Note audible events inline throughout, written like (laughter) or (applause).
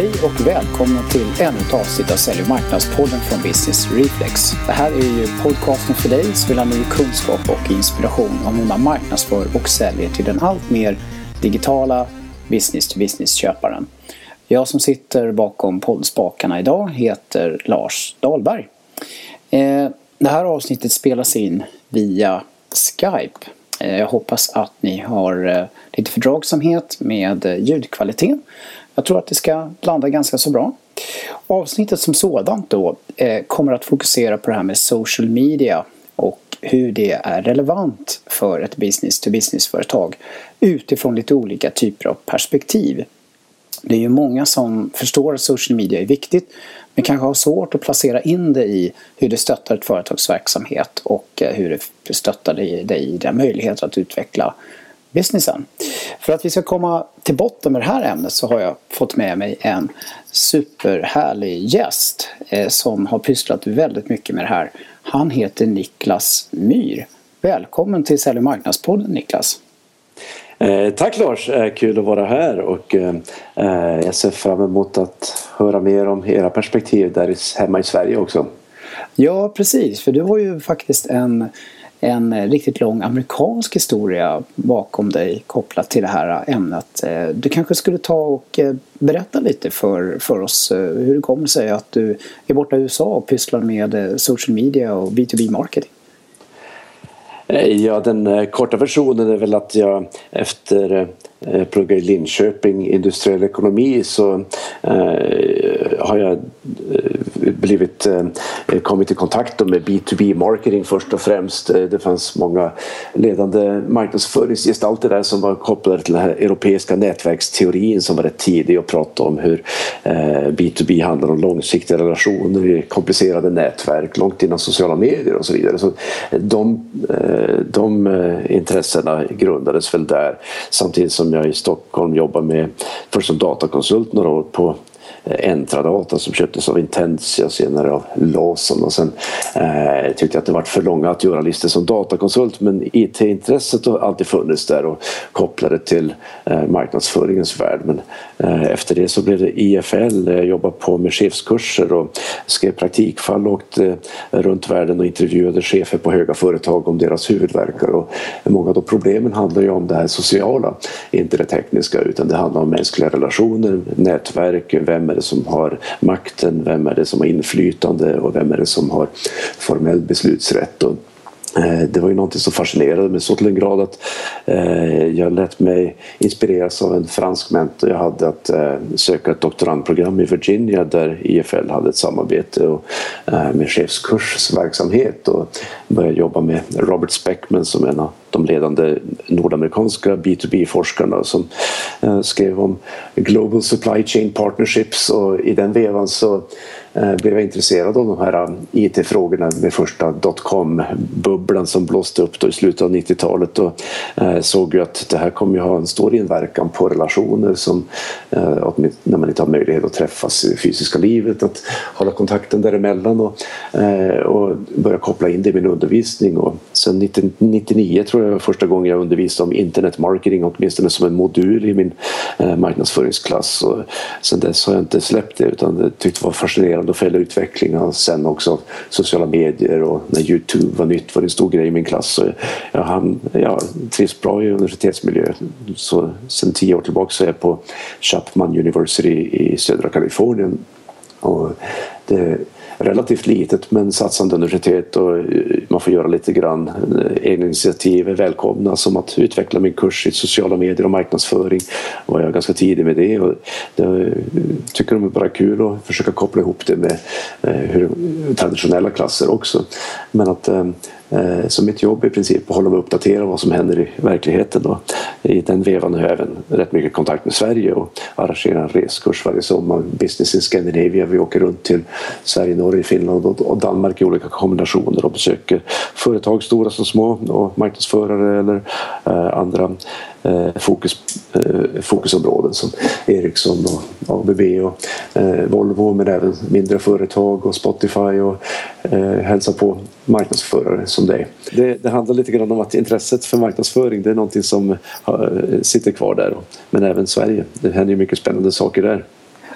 Hej och välkomna till ännu ett avsnitt av Sälj och marknadspodden från Business Reflex. Det här är ju podcasten för dig som vill ha ny kunskap och inspiration om hur man marknadsför och säljer till den allt mer digitala business-to-business-köparen. Jag som sitter bakom poddspakarna idag heter Lars Dahlberg. Eh, det här avsnittet spelas in via Skype. Eh, jag hoppas att ni har eh, lite fördragsamhet med ljudkvaliteten. Jag tror att det ska landa ganska så bra. Avsnittet som sådant då eh, kommer att fokusera på det här med social media och hur det är relevant för ett business-to-business-företag utifrån lite olika typer av perspektiv. Det är ju många som förstår att social media är viktigt men kanske har svårt att placera in det i hur det stöttar ett företags verksamhet och eh, hur det stöttar dig i dina möjligheter att utveckla businessen. För att vi ska komma till botten med det här ämnet så har jag fått med mig en superhärlig gäst eh, som har pysslat väldigt mycket med det här. Han heter Niklas Myr. Välkommen till Sälj och marknadspodden Niklas. Eh, tack Lars, eh, kul att vara här och eh, eh, jag ser fram emot att höra mer om era perspektiv där hemma i Sverige också. Ja precis, för du har ju faktiskt en, en eh, riktigt lång amerikansk historia bakom dig kopplat till det här eh, ämnet. Eh, du kanske skulle ta och berätta lite för, för oss hur det kommer sig att du är borta i USA och pysslar med social media och B2B marketing. Ja, den korta versionen är väl att jag efter Eh, plugga i Linköping industriell ekonomi så har jag eh, blivit, eh, kommit i kontakt med B2B marketing först och främst. Eh, det fanns många ledande marknadsföringsgestalter där som var kopplade till den här europeiska nätverksteorin som var rätt tidig och pratade om hur B2B handlar om långsiktiga relationer i komplicerade nätverk långt innan sociala medier och så vidare. Så de, de intressena grundades väl där samtidigt som jag i Stockholm jobbar med, först som datakonsult några år på Eh, Entradata som köptes av Intensia senare av Lawson. Och sen eh, tyckte jag att det var för långa att göra listor som datakonsult men IT-intresset har alltid funnits där och kopplade till eh, marknadsföringens värld. Men eh, efter det så blev det IFL, jag jobbade på med chefskurser och skrev praktikfall och åkte eh, runt världen och intervjuade chefer på höga företag om deras huvudverkar och många av de problemen handlar ju om det här sociala, inte det tekniska utan det handlar om mänskliga relationer, nätverk, vem är det som har makten, vem är det som har inflytande och vem är det som har formell beslutsrätt. Och Eh, det var ju någonting som fascinerade mig så till en grad att eh, jag lät mig inspireras av en fransk mentor jag hade att eh, söka ett doktorandprogram i Virginia där IFL hade ett samarbete och, eh, med chefskursverksamhet och började jobba med Robert Speckman som en av de ledande nordamerikanska B2B-forskarna som eh, skrev om Global Supply Chain Partnerships och i den vevan så Eh, blev jag intresserad av de här eh, IT-frågorna med första dotcom-bubblan som blåste upp då i slutet av 90-talet och eh, såg ju att det här kommer ju ha en stor inverkan på relationer som när man inte har möjlighet att träffas i det fysiska livet, att hålla kontakten däremellan och, och börja koppla in det i min undervisning. Och sen 1999 tror jag var första gången jag undervisade om internet marketing åtminstone som en modul i min marknadsföringsklass. Och sen dess har jag inte släppt det utan det tyckte det var fascinerande fascinerande att följa utvecklingen sen också sociala medier och när Youtube var nytt var det en stor grej i min klass. Så jag, han, jag trivs bra i universitetsmiljö. Så sen tio år tillbaka så är jag på Chapman University i södra Kalifornien. Och det, relativt litet men satsande universitet och eh, man får göra lite grann eh, egna initiativ är välkomna som att utveckla min kurs i sociala medier och marknadsföring. var jag ganska tidig med det och det eh, tycker de är bara kul att försöka koppla ihop det med hur, traditionella klasser också. Men att Eh, Eh, så mitt jobb är i princip att hålla mig uppdaterad om vad som händer i verkligheten. Och I den vevan har jag även rätt mycket kontakt med Sverige och arrangerar en reskurs varje sommar. Business in Scandinavia. Vi åker runt till Sverige, Norge, Finland och Danmark i olika kombinationer och besöker företag, stora som små och marknadsförare eller eh, andra Eh, fokus, eh, fokusområden som Ericsson och ABB och eh, Volvo men även mindre företag och Spotify och hälsa på marknadsförare som dig. Det, det handlar lite grann om att intresset för marknadsföring det är någonting som sitter kvar där. Men även Sverige. Det händer ju mycket spännande saker där.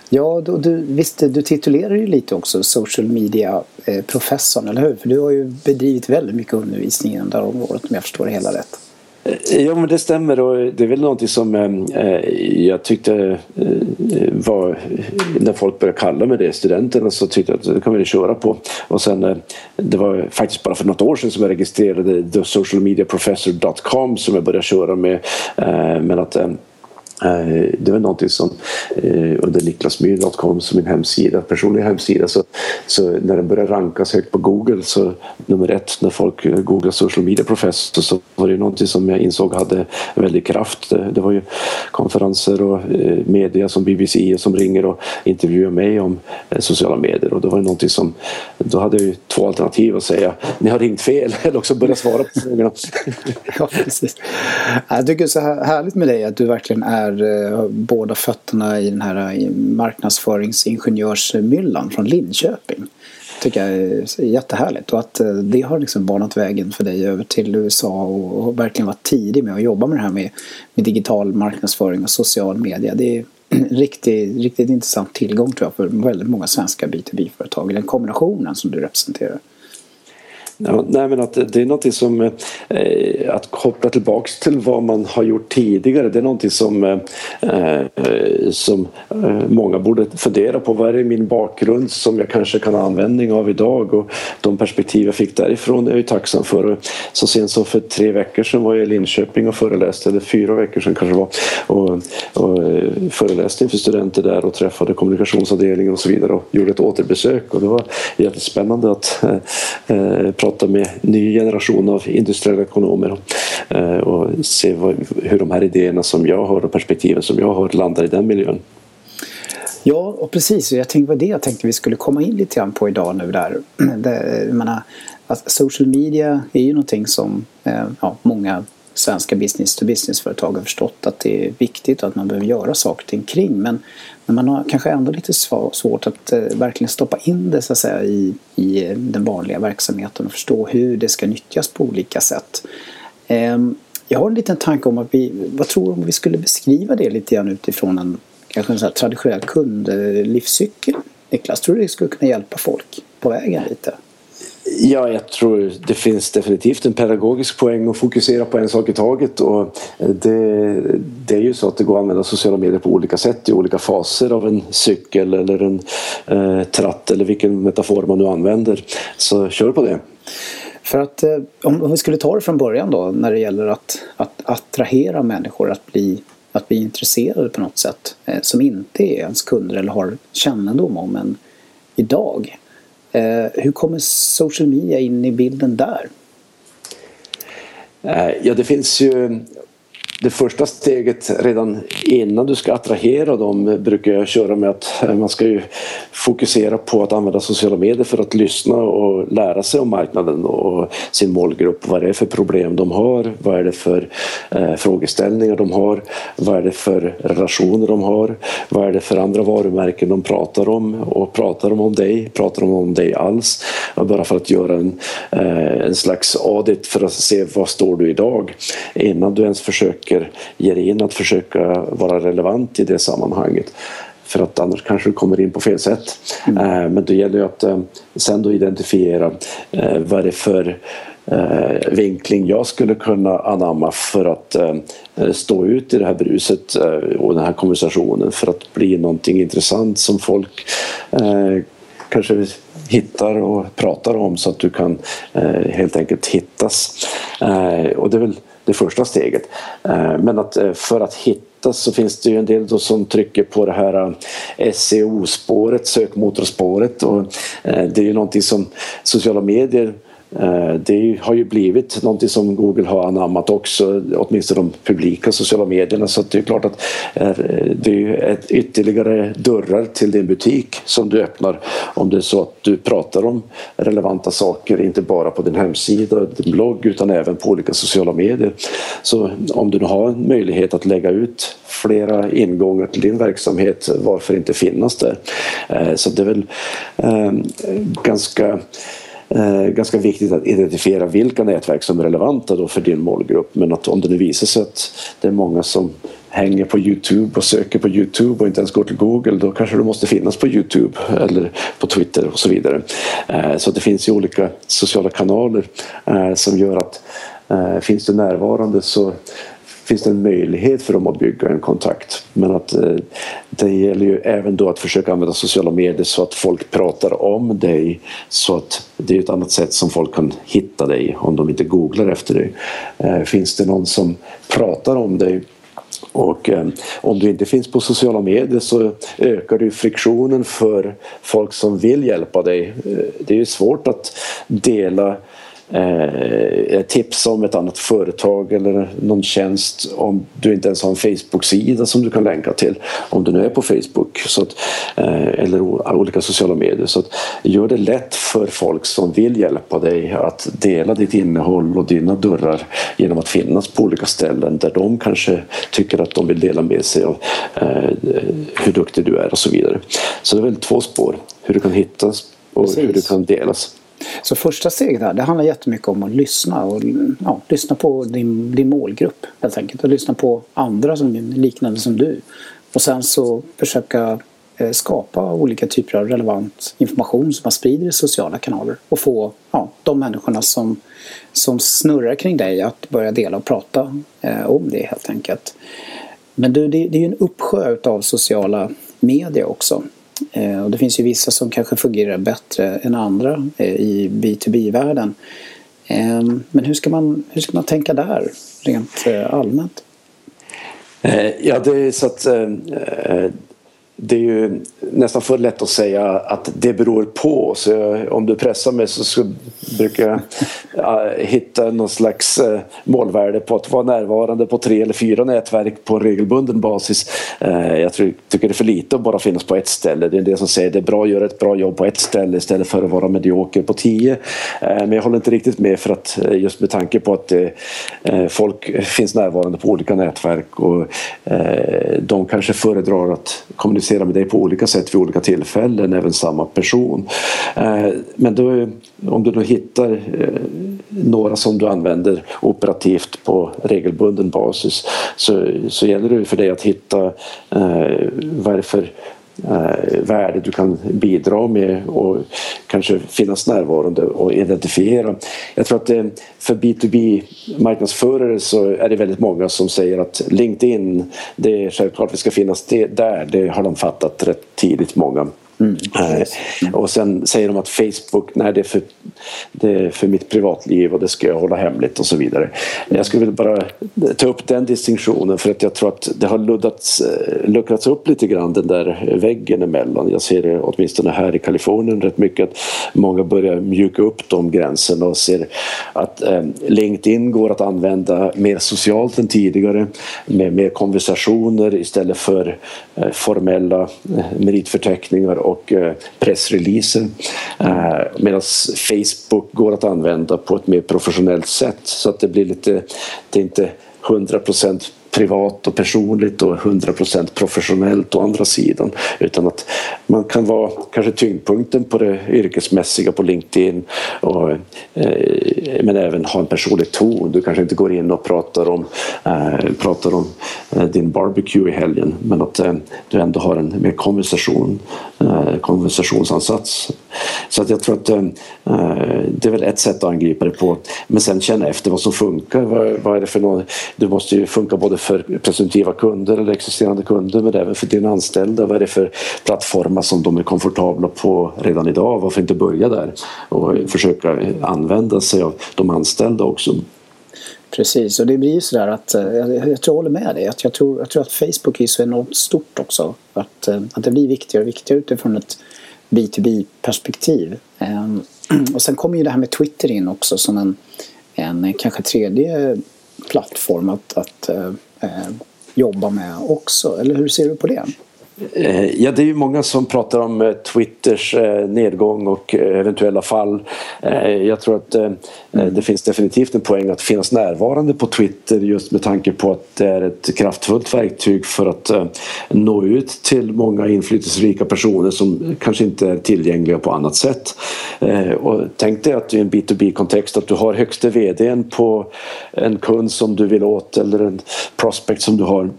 Ja, du, du, visst, du titulerar ju lite också social media-professorn, eller hur? För du har ju bedrivit väldigt mycket undervisning inom det här området om jag förstår det hela rätt. Ja men det stämmer och det är väl någonting som eh, eh, jag tyckte eh, var när folk började kalla mig det, studenterna, så tyckte jag att det kan vi köra på. Och sen eh, det var faktiskt bara för något år sedan som jag registrerade thesocialmediaprofessor.com som jag började köra med. Eh, men att Eh, Eh, det var någonting som eh, under niklasmyr.com som min hemsida, personliga hemsida så, så när den började rankas högt på Google så nummer ett när folk googlade social media professor så var det någonting som jag insåg hade väldig kraft. Det, det var ju konferenser och eh, media som BBC som ringer och intervjuar mig om sociala medier och då var det någonting som då hade jag ju två alternativ att säga ni har ringt fel (laughs) eller också börja svara på frågorna. (laughs) ja, precis. Jag tycker det är så härligt med dig att du verkligen är här, eh, båda fötterna i den här eh, marknadsföringsingenjörsmyllan från Linköping. tycker jag är jättehärligt och att eh, det har liksom banat vägen för dig över till USA och, och verkligen varit tidig med att jobba med det här med, med digital marknadsföring och social media. Det är (clears throat) en riktigt, riktigt intressant tillgång tror jag för väldigt många svenska B2B-företag, den kombinationen som du representerar. Ja, nej, men att det är någonting som eh, att koppla tillbaks till vad man har gjort tidigare det är någonting som, eh, eh som eh, många borde fundera på. Vad är det min bakgrund som jag kanske kan ha användning av idag och de perspektiv jag fick därifrån är jag ju tacksam för. Så sent som för tre veckor sedan var jag i Linköping och föreläste, eller fyra veckor sedan kanske det var och, och eh, föreläste inför studenter där och träffade kommunikationsavdelningen och så vidare och gjorde ett återbesök och det var jättespännande att eh, eh prata med ny generation av industriella ekonomer och eh, se hur de här idéerna som jag har och perspektiven som jag har landar i den miljön. Ja, och precis. Jag tänkte, var det jag tänkte vi skulle komma in lite grann på idag nu där. (clears throat) Det, jag menar, att social media är ju någonting som eh, ja, många svenska business-to-business-företag har förstått att det är viktigt och att man behöver göra saker ting kring. Men, men man har kanske ändå lite svårt att eh, verkligen stoppa in det så att säga, i, i eh, den vanliga verksamheten och förstå hur det ska nyttjas på olika sätt. Eh, jag har en liten tanke om att vi, vad tror du om vi skulle beskriva det lite grann utifrån en kanske en så traditionell kundlivscykel? Eh, Niklas, tror du det skulle kunna hjälpa folk på vägen lite? Ja, jag tror det finns definitivt en pedagogisk poäng att fokusera på en sak i taget och eh, det, det är ju så att det går att använda sociala medier på olika sätt i olika faser av en cykel eller en eh, tratt eller vilken metafor man nu använder. Så kör på det. För att eh, om vi skulle ta det från början då när det gäller att, att attrahera människor att bli, att bli intresserade på något sätt eh, som inte är ens kunder eller har kännedom om en idag. Eh, hur kommer social media in i bilden där? Eh, ja, det finns ju det första steget redan innan du ska attrahera dem brukar jag köra med att eh, man ska ju fokusera på att använda sociala medier för att lyssna och lära sig om marknaden och sin målgrupp. Vad är det för problem de har? Vad är det för eh, frågeställningar de har? Vad är det för relationer de har? Vad är det för andra varumärken de pratar om? Och pratar de om dig? Pratar de om dig alls? Bara för att göra en, eh, en slags audit för att se vad står du idag innan du ens försöker försöker ge dig in att försöka vara relevant i det sammanhanget. För att annars kanske du kommer in på fel sätt. Mm. Men det gäller ju att eh, sen då identifiera eh, vad är det för vinkling jag skulle kunna anamma för att stå ut i det här bruset och den här konversationen för att bli någonting intressant som folk kanske hittar och pratar om så att du kan helt enkelt hittas. Och det är väl det första steget. Eh, men att eh, för att hitta så finns det ju en del som trycker på det här eh, SEO-spåret, sökmotorspåret och det är ju någonting som sociala medier Eh, det har ju blivit någonting som Google har anammat också, åtminstone de publika sociala medierna. Så det är klart att eh, det är ytterligare dörrar till din butik som du öppnar om det är så att du pratar om relevanta saker, inte bara på din hemsida, din blogg utan även på olika sociala medier. Så om du har en möjlighet att lägga ut flera ingångar till din verksamhet, varför inte finnas där? Eh, så det är väl ganska eh, ganska viktigt att identifiera vilka nätverk som är relevanta då för din målgrupp. Men att om det nu visar sig att det är många som hänger på Youtube och söker på Youtube och inte ens går till Google då kanske du måste finnas på Youtube eller på Twitter och så vidare. Eh, så det finns ju olika sociala kanaler eh, som gör att eh, finns du närvarande så finns det en möjlighet för dem att bygga en kontakt. Men att eh, det gäller ju även då att försöka använda sociala medier så att folk pratar om dig så att det är ett annat sätt som folk kan hitta dig om de inte googlar efter dig. Eh, finns det någon som pratar om dig och eh, om du inte finns på sociala medier så ökar du friktionen för folk som vill hjälpa dig. Eh, det är ju svårt att dela eh, tips om ett annat företag eller någon tjänst om du inte ens har en Facebook-sida som du kan länka till om du nu är på Facebook så att, eh, eller olika sociala medier. Så att, gör det lätt för folk som vill hjälpa dig att dela ditt innehåll och dina dörrar genom att finnas på olika ställen där de kanske tycker att de vill dela med sig av eh, hur duktig du är och så vidare. Så det är väl två spår, hur du kan hittas och Precis. hur du kan delas. Så första steget här, det handlar jättemycket om att lyssna och ja, lyssna på din, din målgrupp helt enkelt och lyssna på andra som liknande som du. Och sen så försöka eh, skapa olika typer av relevant information som man sprider i sociala kanaler och få ja, de människorna som, som snurrar kring dig att börja dela och prata eh, om det helt enkelt. Men du, det, det är ju en uppsjö av sociala medier också. Eh, och det finns ju vissa som kanske fungerar bättre än andra eh, i B2B-världen. Ehm, men hur ska, man, hur ska man tänka där rent eh, allmänt? Ja, det är så att det är ju nästan för lätt att säga att det beror på. Så om du pressar mig så, så brukar jag (laughs) hitta någon slags äh, målvärde på att vara närvarande på tre eller fyra nätverk på regelbunden basis. Äh, jag tycker det är för lite att bara finnas på ett ställe. Det är det som säger det är bra att göra ett bra jobb på ett ställe istället för att vara medioker på tio. Äh, men jag håller inte riktigt med för att just med tanke på att folk finns närvarande på olika nätverk och de kanske föredrar att kommunicera kommunicera med dig på olika sätt vid olika tillfällen, även samma person. Eh, men då, om du då hittar eh, några som du använder operativt på regelbunden basis så, så gäller det för dig att hitta eh, varför eh, värde du kan bidra med och kanske finnas närvarande och identifiera. Jag tror att eh, för B2B marknadsförare så är det väldigt många som säger att LinkedIn, det är självklart vi ska finnas det, där, det har de fattat rätt tidigt många. Mm. Mm. Och sen säger de att Facebook, nej det är, för, det är för mitt privatliv och det ska jag hålla hemligt och så vidare. Jag skulle vilja bara ta upp den distinktionen för att jag tror att det har luddats, eh, luckrats upp lite grann den där väggen emellan. Jag ser det åtminstone här i Kalifornien rätt mycket att många börjar mjuka upp de gränserna och ser att eh, LinkedIn går att använda mer socialt än tidigare med mer konversationer istället för eh, formella meritförteckningar och eh, pressreleaser. Eh, Medan Facebook går att använda på ett mer professionellt sätt så att det blir lite, det är inte 100 privat och personligt och 100% professionellt å andra sidan. Utan att man kan vara kanske tyngdpunkten på det yrkesmässiga på LinkedIn och, eh, men även ha en personlig ton. Du kanske inte går in och pratar om, eh, pratar om eh, din barbecue i helgen men att eh, du ändå har en mer konversation, eh, konversationsansats. Så att jag tror att eh, eh det är väl ett sätt att angripa det på. Men sen känna efter vad som funkar. Vad, vad är det för något? Du måste ju funka både för presumtiva kunder eller existerande kunder men även för dina anställda. Vad är det för plattformar som de är komfortabla på redan idag? Varför inte börja där och försöka använda sig av de anställda också? Precis, och det blir ju sådär att eh, jag, jag, tror jag håller med dig. Att jag, tror, jag tror att Facebook är så enormt stort också. Att, eh, att det blir viktigare och viktigare utifrån ett B2B-perspektiv. Ehm, (clears throat) och sen kommer ju det här med Twitter in också som en, en kanske tredje plattform att, att eh, eh, jobba med också. Eller hur ser du på det? Eh, ja, det är ju många som pratar om eh, Twitters eh, nedgång och eventuella fall. Jag tror att det finns definitivt en poäng att finnas närvarande på Twitter just med tanke på att det är ett kraftfullt verktyg för att nå ut till många inflytelserika personer som kanske inte är tillgängliga på annat sätt. Och tänk dig att i en B2B-kontext att du har högste VDn på en kund som du vill åt eller en prospect som du har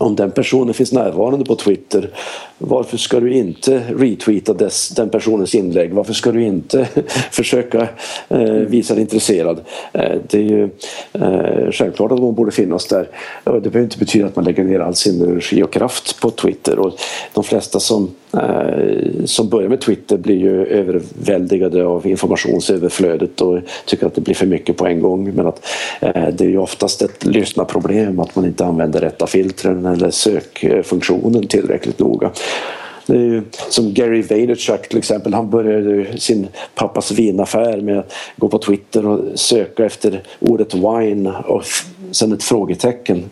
om den personen finns närvarande på Twitter varför ska du inte retweeta dess, den personens inlägg? Varför ska du inte (laughs) försöka eh, visa dig intresserad? Eh, det är ju eh, självklart att hon borde finnas där. Det behöver inte betyda att man lägger ner all sin energi och kraft på Twitter och de flesta som, eh, som börjar med Twitter blir ju överväldigade av informationsöverflödet och tycker att det blir för mycket på en gång men att eh, det är ju oftast ett lyssnarproblem att man inte använder rätta filtren eller sökfunktionen tillräckligt noga. Som Gary Vaynerchuk till exempel, han började sin pappas vinaffär med att gå på Twitter och söka efter ordet wine och sen ett frågetecken.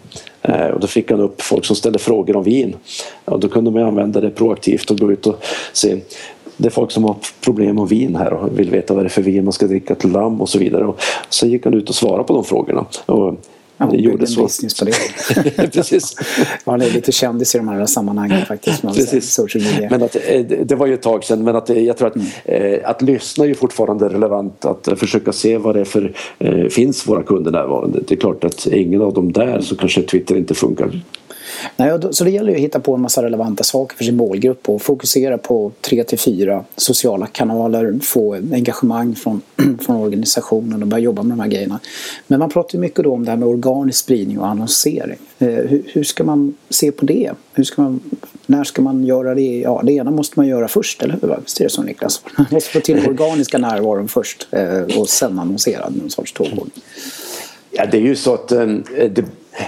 Eh, och då fick han upp folk som ställde frågor om vin. Och då kunde man använda det proaktivt och gå ut och se det är folk som har problem med vin här och vill veta vad det är för vin man ska dricka till lamm och så vidare. Och så gick han ut och svarade på de frågorna. Och Ja, det gjorde så. business på det. (laughs) Precis. Man är lite kändis i de här sammanhangen faktiskt. Precis. Social media. Men att, eh, det var ju ett tag sedan men att, eh, jag tror att, mm. Eh, att lyssna är fortfarande relevant. Att försöka se vad det är för, finns våra kunder närvarande. Det är klart att ingen av dem där så kanske Twitter inte funkar. Nej, så det gäller ju att hitta på en massa relevanta saker för sin målgrupp och fokusera på tre till fyra sociala kanaler, få engagemang från, (clears throat) från organisationen och börja jobba med de här grejerna. Men man pratar ju mycket då om det här med organisk spridning och annonsering. Eh, hur, hur ska man se på det? Hur ska man, när ska man göra det? Ja, det ena måste man göra först, eller hur? Visst är det så Niklas? Man måste få till organiska (laughs) närvaron först eh, och sen annonsera någon sorts tågordning. Ja, det är ju så att eh, det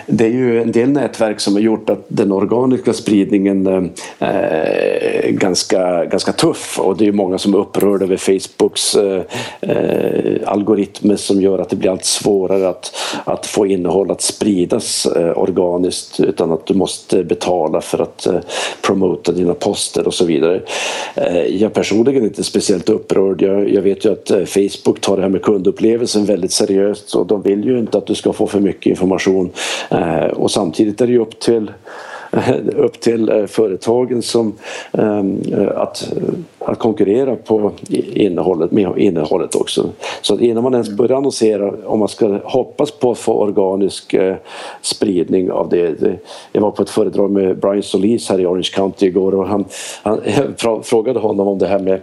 det är ju en del nätverk som har gjort att den organiska spridningen är ganska, ganska tuff och det är många som är upprörda över Facebooks eh, algoritmer som gör att det blir allt svårare att, att få innehåll att spridas organiskt utan att du måste betala för att promota dina poster och så vidare. Jag personligen är inte speciellt upprörd. Jag, jag vet ju att Facebook tar det här med kundupplevelsen väldigt seriöst och de vill ju inte att du ska få för mycket information Eh, och samtidigt är det ju upp till (laughs) upp till eh, företagen som ehm, eh, att, att konkurrera på innehållet, med innehållet också. Så att innan man ens börjar annonsera, om man ska hoppas på att få organisk eh, spridning av det. Jag var på ett föredrag med Brian Solis här i Orange County igår och han, han (laughs) frågade honom om det här med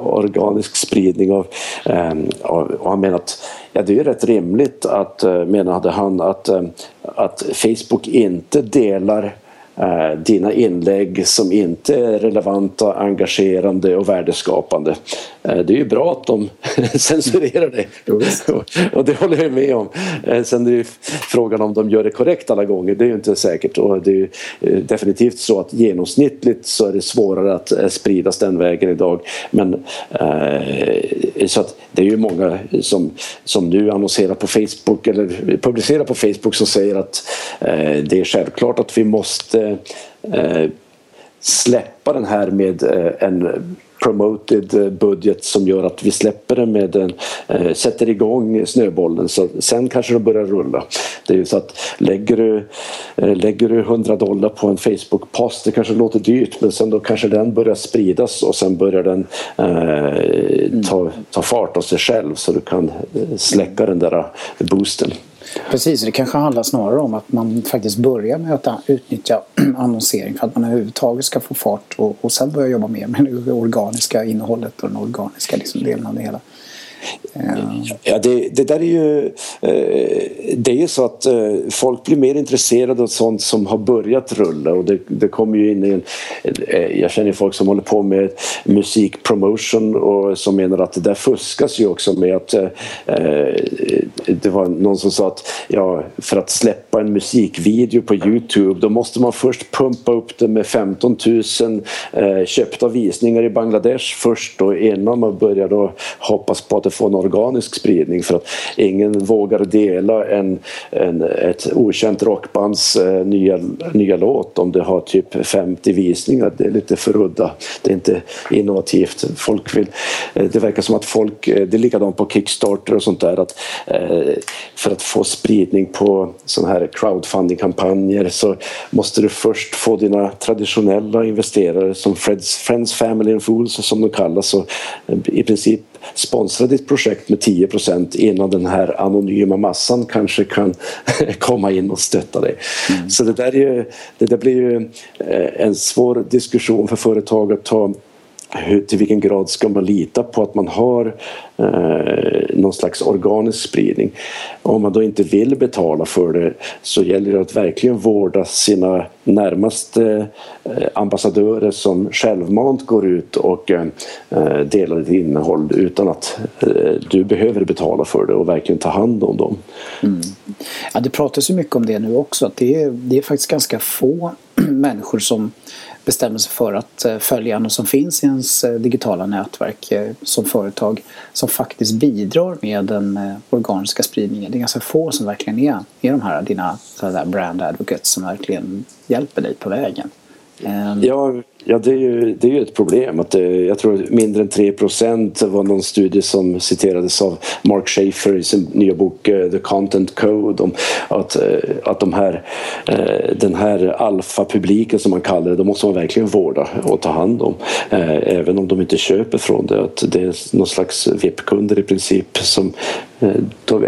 organisk spridning av, ehm, och han menade att Ja, det är rätt rimligt att, eh, menade han, att, eh, att Facebook inte delar Eh, dina inlägg som inte är relevanta, engagerande och värdeskapande. Eh, det är ju bra att de (laughs) censurerar det. (laughs) och det håller jag med om. Eh, sen är det ju frågan om de gör det korrekt alla gånger. Det är ju inte säkert. Och det är definitivt så att genomsnittligt så är det svårare att spridas den vägen idag. Men så att det är ju många som, som nu annonserar på Facebook eller publicerar på Facebook som säger att det är självklart att vi måste Eh, eh, släppa den här med eh, en promoted budget som gör att vi släpper den med en, eh, sätter igång snöbollen så sen kanske den börjar rulla. Det är ju så att lägger du, eh, lägger du 100 dollar på en Facebook-post, det kanske låter dyrt men sen då kanske den börjar spridas och sen börjar den eh, ta, ta fart av sig själv så du kan släcka den där boosten. Precis, det kanske handlar snarare om att man faktiskt börjar med att utnyttja (clears throat) annonsering för att man överhuvudtaget ska få fart och, och sen börja jobba mer med det organiska innehållet och den organiska liksom delen av det hela. Ja, det, det, där är ju... Eh, det är ju så att eh, folk blir mer intresserade av sånt som har börjat rulla och det, det kommer ju in i en... Eh, jag känner folk som håller på med musikpromotion och som menar att det där fuskas ju också med att... Det var någon som sa att ja, för att släppa en musikvideo på Youtube då måste man först pumpa upp det med 15 000 köpta visningar i Bangladesh först och innan man börjar då hoppas på att inte få en organisk spridning för att ingen vågar dela en, en, ett okänt rockbands eh, nya, nya låt om det har typ 50 visningar. Det är lite för udda. Det är inte innovativt. Folk vill, eh, det verkar som att folk, eh, det är likadant på Kickstarter och sånt där att eh, för att få spridning på sådana här crowdfunding-kampanjer så måste du först få dina traditionella investerare som Friends, Friends Family and Fools som de kallas och eh, i princip sponsra ditt projekt med 10% innan den här anonyma massan kanske kan (laughs) komma in och stötta dig. Mm. Så det där, är, det där blir ju en svår diskussion för företag att ta hur, till vilken grad ska man lita på att man har eh, någon slags organisk spridning. Om man då inte vill betala för det så gäller det att verkligen vårda sina närmaste eh, ambassadörer som självmant går ut och eh, eh delar ditt innehåll utan att eh, du behöver betala för det och verkligen ta hand om dem. Mm. Ja, det pratas ju mycket om det nu också att det är, det är faktiskt ganska få (clears throat) människor som bestämmer sig för att eh, följa något som finns i ens eh, digitala nätverk eh, som företag som faktiskt bidrar med den organiska spridningen. Det är ganska få som verkligen är, är de här dina brand advocates som verkligen hjälper dig på vägen. Ehm. Ja, Ja, det är ju, det är ju ett problem. Att det, jag tror mindre än 3 procent var någon studie som citerades av Mark Schaefer i sin nya bok eh, The Content Code om att, eh, att de här, den här alfapubliken som man kallar det, de måste man verkligen vårda och ta hand om. Även om de inte köper från det. Att det är någon slags VIP-kunder i princip som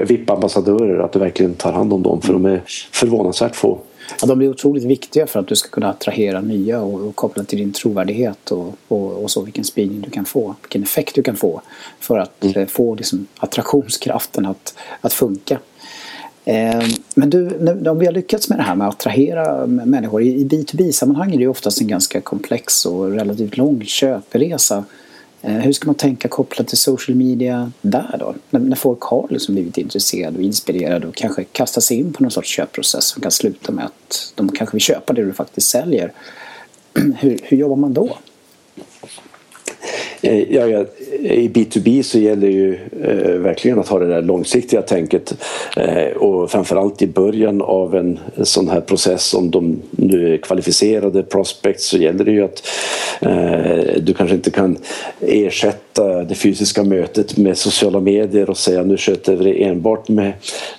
VIP-ambassadörer, att du verkligen tar hand om dem för de är förvånansvärt få. Ja, de blir otroligt viktiga för att du ska kunna attrahera nya och, och koppla till din trovärdighet och, och, och, så vilken spridning du kan få, vilken effekt du kan få för att mm. Eh, få liksom, attraktionskraften att, att funka. Eh, men du, om vi har lyckats med det här med att attrahera människor i B2B-sammanhang är det oftast en ganska komplex och relativt lång köpresa Eh, hur ska man tänka kopplat till social media där då? När, när folk har liksom blivit intresserade och inspirerade och kanske kastar sig in på någon sorts köpprocess som kan sluta med att de kanske vill köpa det du faktiskt säljer. (clears throat) Hur, hur jobbar man då? Eh, ja, ja, I B2B så gäller ju eh, verkligen att ha det där långsiktiga tänket eh, och framförallt i början av en sån här process om de nu är kvalificerade prospects så gäller det ju att eh, du kanske inte kan ersätta det fysiska mötet med sociala medier och säga nu sköter vi det enbart med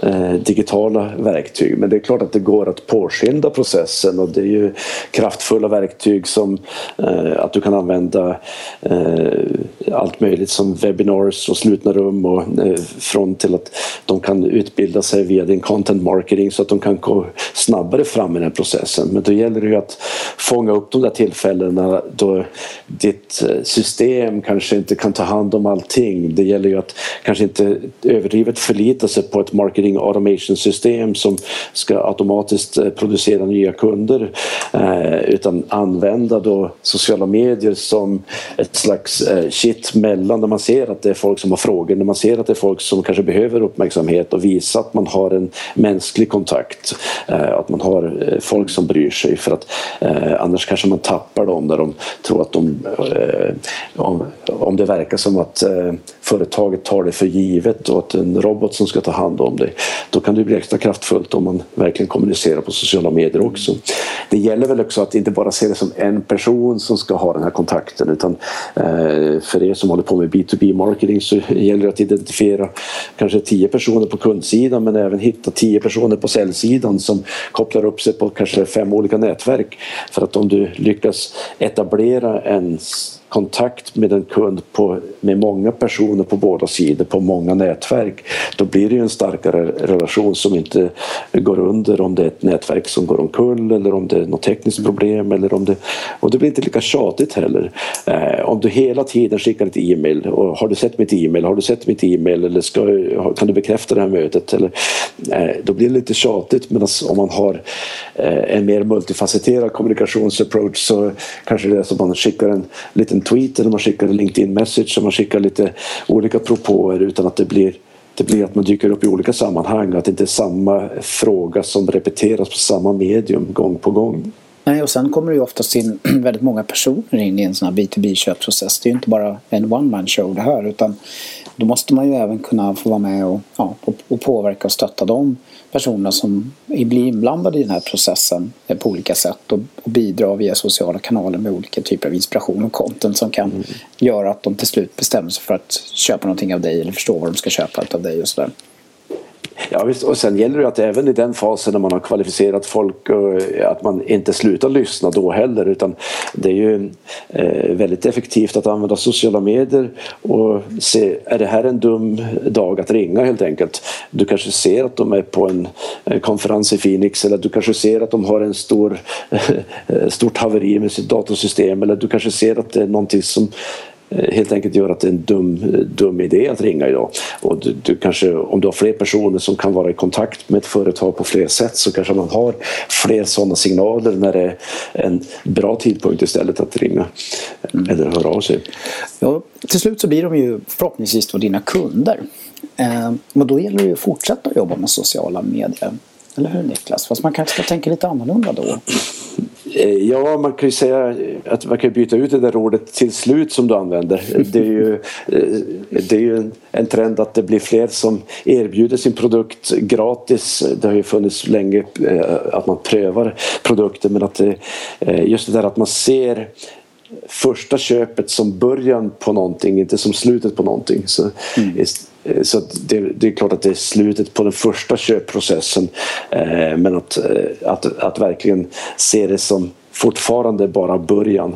eh, digitala verktyg. Men det är klart att det går att påskynda processen och det är ju kraftfulla verktyg som eh, att du kan använda Eh, Eh, allt möjligt som webinars och slutna rum och eh, från till att de kan utbilda sig via din content marketing så att de kan gå snabbare fram i den processen. Men då gäller det ju att fånga upp de där tillfällena då ditt eh, system kanske inte kan ta hand om allting. Det gäller ju att kanske inte överdrivet förlita sig på ett marketing automation system som ska automatiskt producera nya kunder utan använda då sociala medier som ett slags Eh, shit mellan när man ser att det är folk som har frågor, när man ser att det är folk som kanske behöver uppmärksamhet och visa att man har en mänsklig kontakt. Eh, att man har eh, folk som bryr sig för att annars kanske man tappar dem där de tror att de om, om det verkar som att företaget tar det för givet och att en robot som ska ta hand om dig då kan det bli extra kraftfullt om man verkligen kommunicerar på sociala medier också. Det gäller väl också att inte bara se det som en person som ska ha den här kontakten utan Eh, Eh, för er som håller på med B2B-marketing så gäller det att identifiera kanske tio personer på kundsidan men även hitta tio personer på säljsidan som kopplar upp sig på kanske fem olika nätverk. För att om du lyckas etablera en kontakt med en kund på, med många personer på båda sidor, på många nätverk, då blir det en starkare relation som inte går under om det är ett nätverk som går omkull eller om det är något tekniskt problem eller om det... Och det blir inte lika tjatigt heller. Eh, om du hela tiden skickar ett e-mail och har du sett mitt e-mail, har du sett mitt e-mail eller ska, kan du bekräfta det här mötet? Eller, eh, då blir det lite tjatigt medan om man har eh, en mer multifacetterad kommunikationsapproach så kanske det är som man skickar en liten tweet eller man skickar en LinkedIn message och man skickar lite olika propåer utan att det blir det blir att man dyker upp i olika sammanhang och att det inte är samma fråga som repeteras på samma medium gång på gång. Nej, och sen kommer det ju oftast in (clears throat) väldigt många personer in i en sån här B2B-köpprocess. Det är ju inte bara en one-man show det här utan då måste man ju även kunna få vara med och, ja, och påverka och stötta de personer som blir inblandade i den här processen på olika sätt och, och bidra via sociala kanaler med olika typer av inspiration och content som kan mm. göra att de till slut bestämmer sig för att köpa någonting av dig eller förstå vad de ska köpa av dig och sådär. Ja, visst. och sen gäller det att även i den fasen när man har kvalificerat folk eh, att man inte slutar lyssna då heller utan det är ju eh, väldigt effektivt att använda sociala medier och se, är det här en dum dag att ringa helt enkelt? Du kanske ser att de är på en eh, konferens i Phoenix eller du kanske ser att de har en stor, (laughs) stort haveri med sitt datorsystem eller du kanske ser att det är någonting som helt enkelt gör att det är en dum, dum idé att ringa idag. Och du, du, kanske, om du har fler personer som kan vara i kontakt med ett företag på fler sätt så kanske man har fler sådana signaler när det är en bra tidpunkt istället att ringa mm. eller höra av sig. Ja, till slut så blir de ju förhoppningsvis då dina kunder. Eh, men då gäller det ju att fortsätta jobba med sociala medier. Eller hur Niklas? Fast man kanske ska tänka lite annorlunda då. Eh, ja, man kan ju säga att man kan byta ut det där ordet till slut som du använder. Det är ju, eh, det är ju en trend att det blir fler som erbjuder sin produkt gratis. Det har ju funnits länge eh, att man prövar produkter men att det, just det där att man ser första köpet som början på någonting, inte som slutet på någonting. Så, mm. Så det, det, är klart att det är slutet på den första köpprocessen eh, men att, eh, att, att verkligen se det som fortfarande bara början.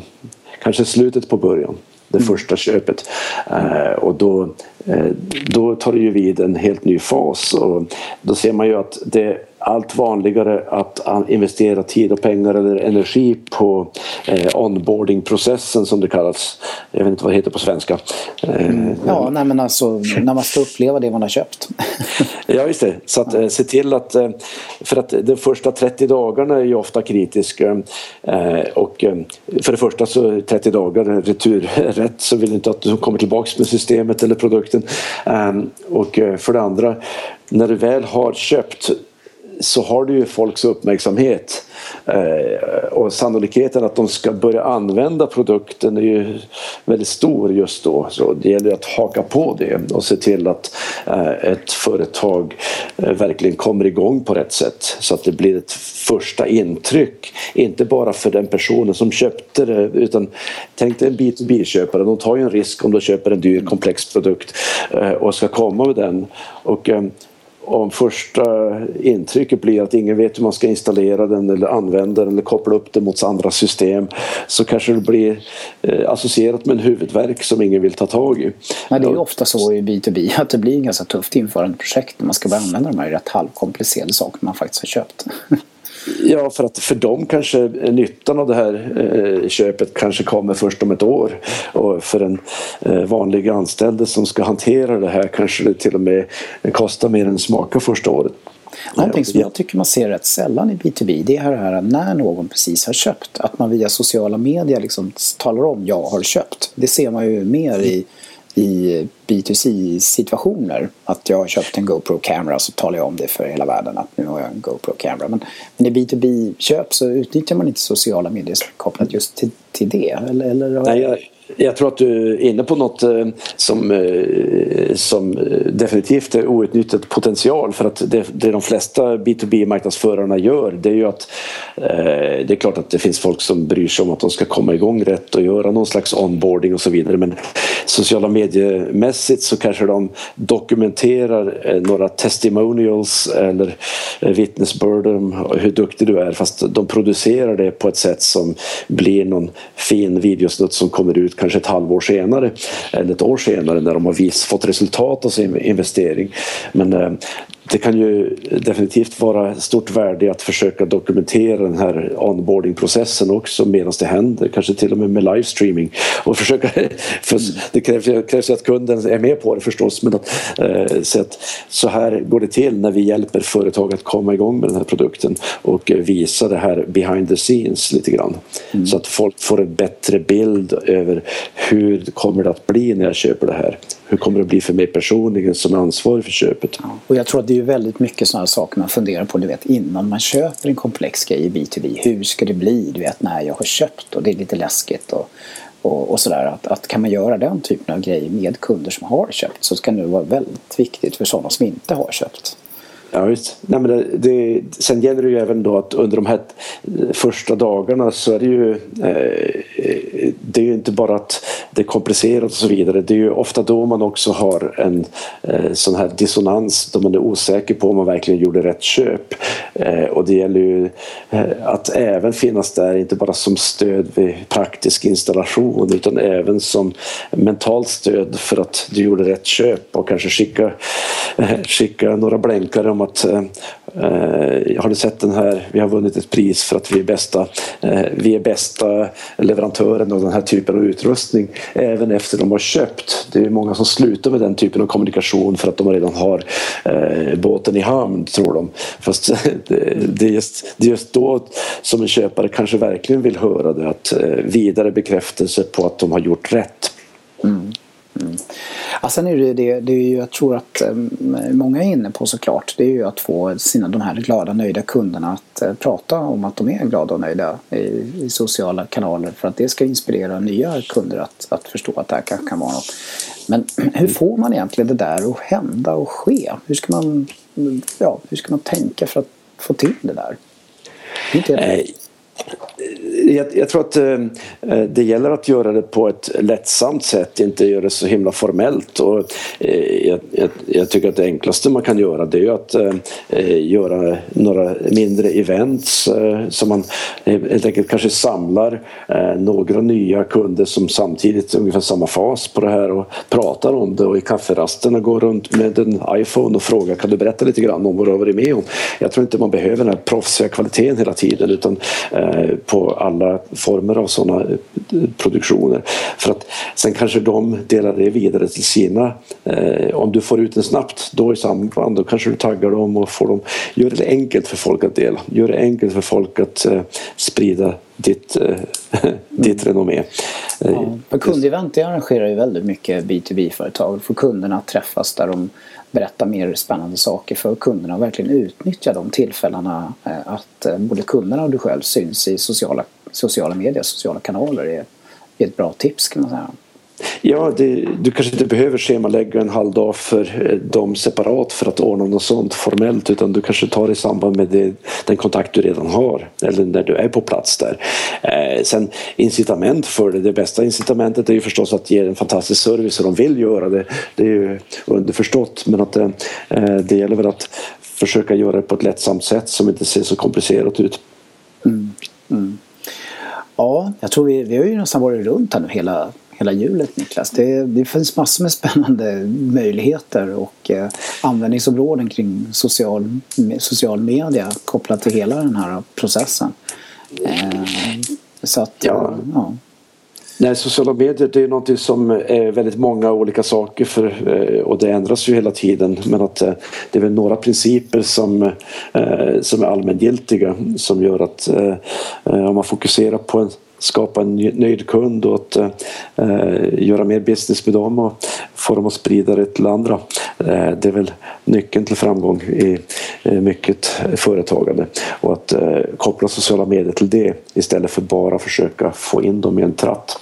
Kanske slutet på början det mm. första köpet. Eh, och då, eh, då tar det ju vid en helt ny fas och då ser man ju att det allt vanligare att investera tid och pengar eller energi på eh, onboardingprocessen som det kallas. Jag vet inte vad det heter på svenska. Eh, mm. Ja, nej, men alltså när man ska uppleva det man har köpt. (laughs) ja, just det. Så att eh, se till att, eh, för att de första 30 dagarna är ju ofta kritiska och för det första så är 30 dagar returrätt (laughs) så vill inte att du kommer tillbaks med systemet eller produkten och för det andra när du väl har köpt så har du ju folks uppmärksamhet. Eh, och sannolikheten att de ska börja använda produkten är ju väldigt stor just då. Så det gäller att haka på det och se till att eh, ett företag eh, verkligen kommer igång på rätt sätt så att det blir ett första intryck. Inte bara för den personen som köpte det utan tänk dig en B2B-köpare. De tar ju en risk om de köper en dyr komplex produkt eh, och ska komma med den. Och eh, om första intrycket blir att ingen vet hur man ska installera den eller använda den eller koppla upp den mot andra system så kanske det blir eh, associerat med en huvudvärk som ingen vill ta tag i. Nej, det är ofta så i B2B att det blir ganska tufft införande projekt när man ska börja använda de här rätt halvkomplicerade sakerna man faktiskt har köpt. (laughs) Ja, för att för dem kanske nyttan av det här eh, köpet kanske kommer först om ett år. Och för en eh, vanlig anställd som ska hantera det här kanske det till och med kostar mer än smakar första året. Någonting som jag tycker man ser rätt sällan i B2B det är det här när någon precis har köpt. Att man via sociala medier liksom talar om jag har köpt. Det ser man ju mer i i B2C-situationer. Att jag har köpt en GoPro-kamera så talar jag om det för hela världen att nu har jag en GoPro-kamera. Men, men i B2B-köp så utnyttjar man inte sociala medier kopplat just till, till det. Eller, eller Nej, jag, jag tror att du är inne på något eh, som, eh, Eh, som eh, definitivt är outnyttjad potential för att det, det de flesta B2B-marknadsförarna gör det är ju att eh, det är klart att det finns folk som bryr sig om att de ska komma igång rätt och göra någon slags onboarding och så vidare men sociala mediemässigt så kanske de dokumenterar eh, några testimonials eller vittnesbörd om hur duktig du är fast de producerar det på ett sätt som blir någon fin videosnutt som kommer ut kanske ett halvår senare eller ett år senare när de har vis, fått resultat av sin investering. Men eh, det kan ju definitivt vara stort värde att försöka dokumentera den här onboardingprocessen också medan det händer, kanske till och med med livestreaming. Och försöka, (laughs) för det krävs, krävs att kunden är med på det förstås men att, eh, så, att, så här går det till när vi hjälper företag att komma igång med den här produkten och visa det här behind the scenes lite grann. Mm. Så att folk får en bättre bild över hur kommer det att bli när jag köper det här. Hur kommer det att bli för mig personligen som är ansvarig för köpet? Och jag tror att det är väldigt mycket sådana saker man funderar på du vet, innan man köper en komplex grej i B2B. Hur ska det bli du vet, när jag har köpt och det är lite läskigt. Och, och, och sådär. Att, att kan man göra den typen av grejer med kunder som har köpt så kan det vara väldigt viktigt för sådana som inte har köpt. Ja, visst. Nej, men det, det, sen gäller det ju även då att under de här eh, första dagarna så är det ju eh, det är ju inte bara att det är komplicerat och så vidare. Det är ju ofta då man också har en eh, sån här dissonans då man är osäker på om man verkligen gjorde rätt köp. Eh, och det gäller ju eh, att även finnas där, inte bara som stöd vid praktisk installation utan även som mentalt stöd för att du gjorde rätt köp och kanske skicka, eh, skicka några blänkare om att eh, eh, har du sett den här, vi har vunnit ett pris för att vi är bästa, eh, vi är bästa leverantören av den här typen av utrustning även efter de har köpt. Det är många som slutar med den typen av kommunikation för att de redan har eh, båten i hamn tror de. Fast (laughs) det, är just, det är just då som en köpare kanske verkligen vill höra det att eh, vidare bekräftelse på att de har gjort rätt. Mm. Ja, sen är det det, det är ju, jag tror att um, många är inne på såklart, det är ju att få sina, de här glada nöjda kunderna att uh, prata om att de är glada och nöjda i, i, sociala kanaler för att det ska inspirera nya kunder att, att förstå att det här kanske kan vara något. Men (clears throat) hur får man egentligen det där att hända och ske? Hur ska man, ja, hur ska man tänka för att få till det där? Det är inte helt jag, jag, tror att eh, eh, det gäller att göra det på ett lättsamt sätt, inte göra det så himla formellt. Och, eh, jag, jag, jag, tycker att det enklaste man kan göra det är att eh, eh, göra några mindre events eh, som man eh, helt enkelt kanske samlar eh, några nya kunder som samtidigt ungefär samma fas på det här och pratar om det och i kafferasterna går runt med en iPhone och frågar kan du berätta lite grann om vad du har varit med om. Jag tror inte man behöver den här proffsiga kvaliteten hela tiden utan eh, på alla former av sådana eh, produktioner. För att sen kanske de delar det vidare till sina. Eh, om du får ut den snabbt då i samband då kanske du taggar dem och får dem. Gör det enkelt för folk att dela. Gör det enkelt för folk att eh, sprida ditt, eh, (laughs) ditt renommé. Ja, på kundevent arrangerar ju väldigt mycket B2B-företag. Får kunderna att träffas där de berätta mer spännande saker för kunderna och verkligen utnyttja de tillfällena eh, att eh, både kunderna och du själv syns i sociala, sociala medier, sociala kanaler är, ett bra tips kan man säga. Ja, det, du kanske inte behöver schemalägga en halv dag för eh, dem separat för att ordna något sånt formellt utan du kanske tar det i samband med det, den kontakt du redan har eller när du är på plats där. Eh, sen incitament för det, det bästa incitamentet är ju förstås att ge en fantastisk service och de vill göra det. Det är ju underförstått men att det, eh, det gäller väl att försöka göra det på ett lättsamt sätt som inte ser så komplicerat ut. Mm. Mm. Ja, jag tror vi, vi har ju nästan varit runt här nu hela hela hjulet Niklas. Det, det finns massor med spännande möjligheter och eh, användningsområden kring social, social media kopplat till hela den här processen. Eh, så att, ja. ja. Nej, sociala medier det är någonting som är väldigt många olika saker för, eh, och det ändras ju hela tiden men att eh, det är väl några principer som, eh, som är allmängiltiga som gör att om man fokuserar på en skapa en nöjd kund och att eh, göra mer business med dem och få dem att sprida det till andra. Eh, det är väl nyckeln till framgång i eh, mycket företagande och att eh, koppla sociala medier till det istället för bara försöka få in dem i en tratt.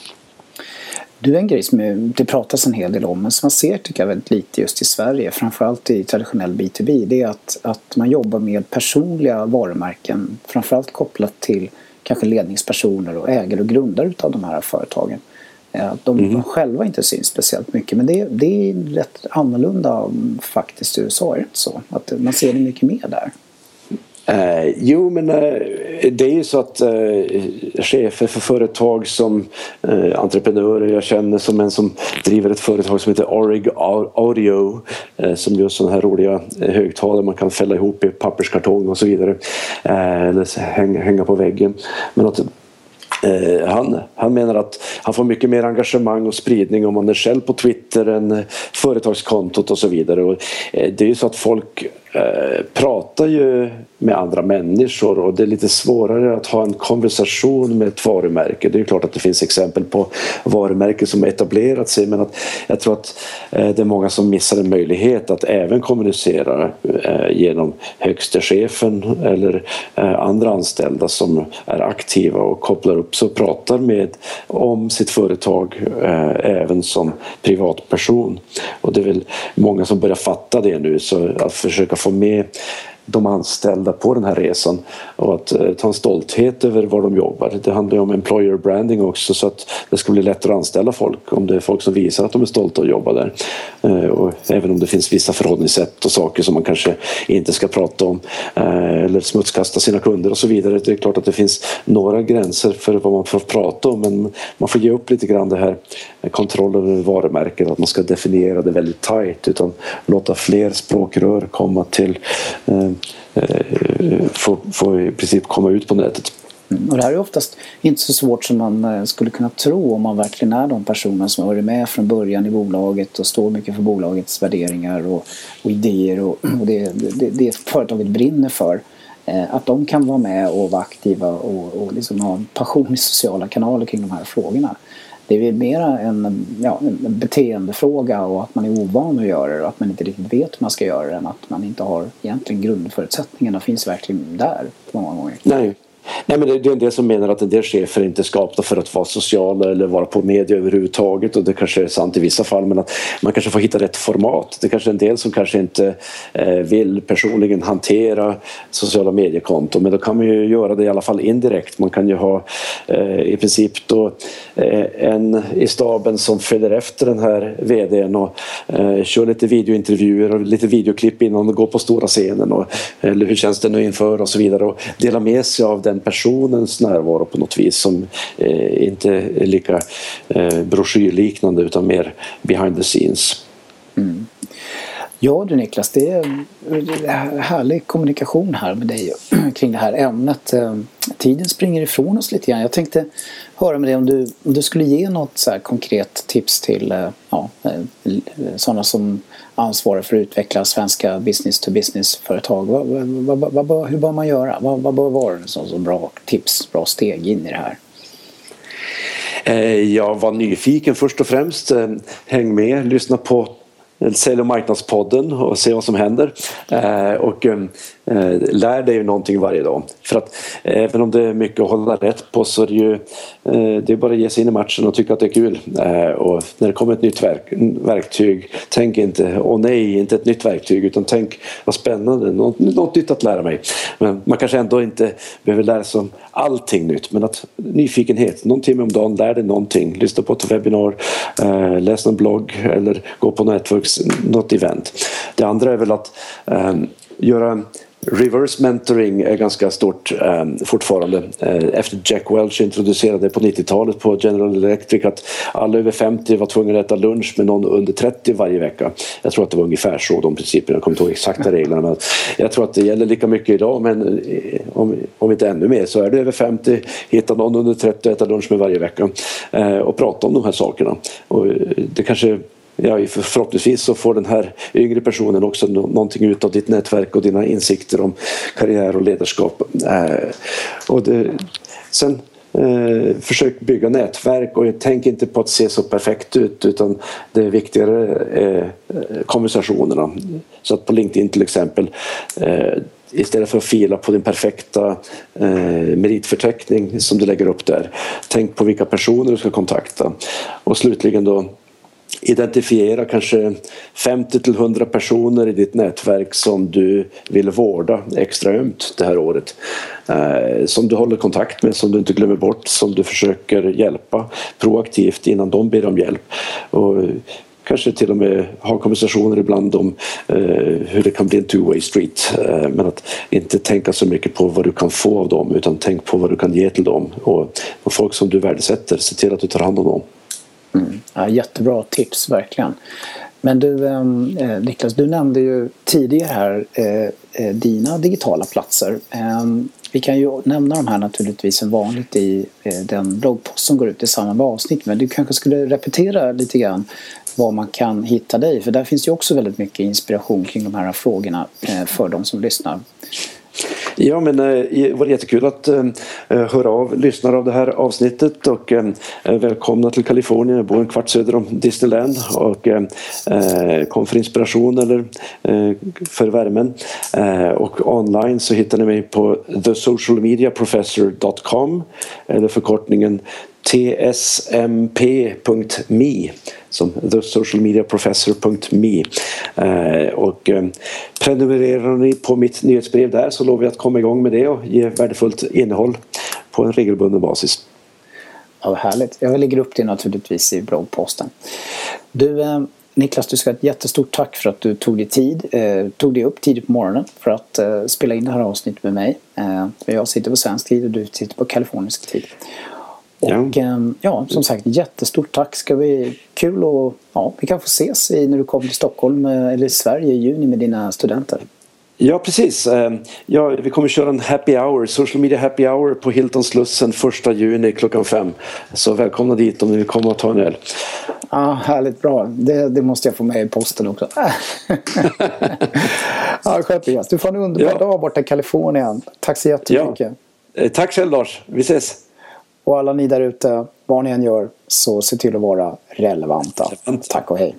Du, en grej som det pratas en hel del om men som man ser tycker jag väldigt lite just i Sverige framförallt i traditionell B2B det är att, att man jobbar med personliga varumärken framförallt kopplat till kanske ledningspersoner och ägare och grundare av de här företagen. Eh, de mm. själva inte syns speciellt mycket men det, det är rätt annorlunda mm, faktiskt i USA, är det inte så? Att man ser det mycket mer där. Eh, jo, men eh, det är ju så att eh, chefer för företag som eh, entreprenörer, jag känner som en som driver ett företag som heter Orig Audio eh, som gör sådana här roliga eh, högtalare man kan fälla ihop i papperskartong och så vidare. Eh, eller hänga, hänga på väggen. Men att Eh, han, han menar att han får mycket mer engagemang och spridning om man är själv på Twitter än eh, företagskontot och så vidare. Och, eh, det är ju så att folk Eh, pratar ju med andra människor och det är lite svårare att ha en konversation med ett varumärke. Det är klart att det finns exempel på varumärken som etablerat sig men att jag tror att eh, det är många som missar en möjlighet att även kommunicera eh, genom högste chefen eller andra anställda som är aktiva och kopplar upp sig och pratar med om sitt företag även som privatperson. Och det är väl många som börjar fatta det nu så att försöka få med de anställda på den här resan och att eh, ta en stolthet över var de jobbar. Det handlar ju om employer branding också så att det ska bli lättare att anställa folk om det är folk som visar att de är stolta att jobba där. Eh, och även om det finns vissa förhållningssätt och saker som man kanske inte ska prata om eh, eller smutskasta sina kunder och så vidare. Det är klart att det finns några gränser för vad man får prata om men man får ge upp lite grann det här kontroll över varumärken, att man ska definiera det väldigt tajt utan låta fler språkrör komma till eh, eh, få, få i princip komma ut på nätet. Mm. Och det här är oftast inte så svårt som man eh, skulle kunna tro om man verkligen är de personer som har varit med från början i bolaget och står mycket för bolagets värderingar och, och idéer och, (clears throat) och det, det, det företaget brinner för. Eh, att de kan vara med och vara aktiva och, och liksom ha en passion i sociala kanaler kring de här frågorna. Det är mera en, ja, en beteendefråga och att man är ovan att göra det och att man inte riktigt vet hur man ska göra det än att man inte har egentligen grundförutsättningarna finns verkligen där många gånger. Nej, Nej, men det är en del som menar att en del chefer inte är skapta för att vara sociala eller vara på media överhuvudtaget och det kanske är sant i vissa fall men att man kanske får hitta rätt format. Det är kanske är en del som kanske inte eh, vill personligen hantera sociala mediekonton men då kan man ju göra det i alla fall indirekt. Man kan ju ha eh, i princip då eh, en i staben som följer efter den här VDn och kör lite videointervjuer och lite videoklipp innan de går på stora scenen och, eller hur känns det nu inför och så vidare och dela med sig av den den personens närvaro på något vis som eh, inte är lika eh, broschyrliknande utan mer behind the scenes. Mm. Ja du Niklas, det är härlig kommunikation här med dig (clears throat) kring det här ämnet. Eh, tiden springer ifrån oss lite grann. Jag tänkte höra med dig om du, om du skulle ge något så konkret tips till eh, ja, eh, sådana som ansvarar för att utveckla svenska business to business-företag. Vad, vad, vad, vad, hur bör man göra? Vad, vad bör vara så, så bra tips, bra steg in i det här? Jag var nyfiken först och främst. Häng med, lyssna på Sälj och marknadspodden och se vad som händer. Eh, och eh, Eh, lär dig någonting varje dag. För att eh, även om det är mycket att hålla rätt på så är det ju eh, det är bara att ge sig in i matchen och tycka att det är kul. Och när det kommer ett nytt verk, verktyg, tänk inte åh nej, inte ett nytt verktyg utan tänk vad spännande, något, något nytt att lära mig. Men man kanske ändå inte behöver lära sig om allting nytt men att nyfikenhet, någon timme om dagen, lär dig någonting. Lyssna på ett webbinar, läs någon blogg eller gå på nätverk något event. Det andra är väl att göra Reverse mentoring är ganska stort eh, fortfarande. Eh, efter Jack Welch introducerade på 90-talet på General Electric att alla över 50 var tvungna att äta lunch med någon under 30 varje vecka. Jag tror att det var ungefär så de principerna, jag kommer inte ihåg exakta reglerna. Jag tror att det gäller lika mycket idag men eh, om, om inte ännu mer så är du över 50, hitta någon under 30 och äta lunch med varje vecka eh, och prata om de här sakerna. Och eh, det kanske ja, förhoppningsvis så får den här yngre personen också någonting ut av ditt nätverk och dina insikter om karriär och ledarskap. Eh, och det, sen eh, försök bygga nätverk och tänk inte på att se så perfekt ut utan det är viktigare eh, konversationerna. Så att på LinkedIn till exempel eh, istället för att fila på din perfekta eh, meritförteckning som du lägger upp där. Tänk på vilka personer du ska kontakta. Och slutligen då identifiera kanske 50 till 100 personer i ditt nätverk som du vill vårda extra ömt det här året. Eh, som du håller kontakt med, som du inte glömmer bort, som du försöker hjälpa proaktivt innan de ber om hjälp. Och kanske till och med ha konversationer ibland om eh, hur det kan bli en two-way street. Eh, men att inte tänka så mycket på vad du kan få av dem utan tänk på vad du kan ge till dem. Och, och folk som du värdesätter, se till att du tar hand om dem. Mm. Ja, jättebra tips, verkligen. Men du ehm, eh, Niklas, du nämnde ju tidigare här eh, eh dina digitala platser. Eh, vi kan ju nämna de här naturligtvis som vanligt i eh, den bloggpost som går ut i samband med avsnitt men du kanske skulle repetera lite grann var man kan hitta dig. För där finns ju också väldigt mycket inspiration kring de här frågorna eh, för de som lyssnar. Ja, men eh, det var jättekul att eh, eh, höra av lyssnare av det här avsnittet och välkomna till Kalifornien. Jag bor en kvart söder om Disneyland och kom för inspiration eller för värmen. Och online så hittar ni mig på thesocialmediaprofessor.com eller förkortningen tsmp.me som thesocialmediaprofessor.me eh, och eh, prenumererar ni på mitt nyhetsbrev där så lovar jag att komma igång med det och ge värdefullt innehåll på en regelbunden basis. Ja, härligt. Jag lägger upp det naturligtvis i bloggposten. Du, eh, Niklas, du ska ha ett jättestort tack för att du tog dig tid, eh, tog dig upp tidigt på morgonen för att eh, spela in det här avsnittet med mig. Eh, jag sitter på svensk tid och du sitter på kalifornisk tid. Och ja. Ehm, ja, som sagt, jättestort tack. Ska vi, kul och ja, vi kan få ses i, när du kommer till Stockholm eh, eller Sverige i juni med dina studenter. Ja precis. Ehm, ja, vi kommer köra en happy hour, social media happy hour på Hilton Slussen 1 juni klockan fem. Så välkomna dit om ni vill komma och ta en öl. Ja, härligt bra. Det, det måste jag få med i posten också. (laughs) ja, skönt Du får en underbar ja. dag borta i Kalifornien. Tack så jättemycket. Ja. Eh, tack själv Lars. Vi ses. Och alla ni där ute, vad ni än gör, så se till att vara relevanta. Tack och hej.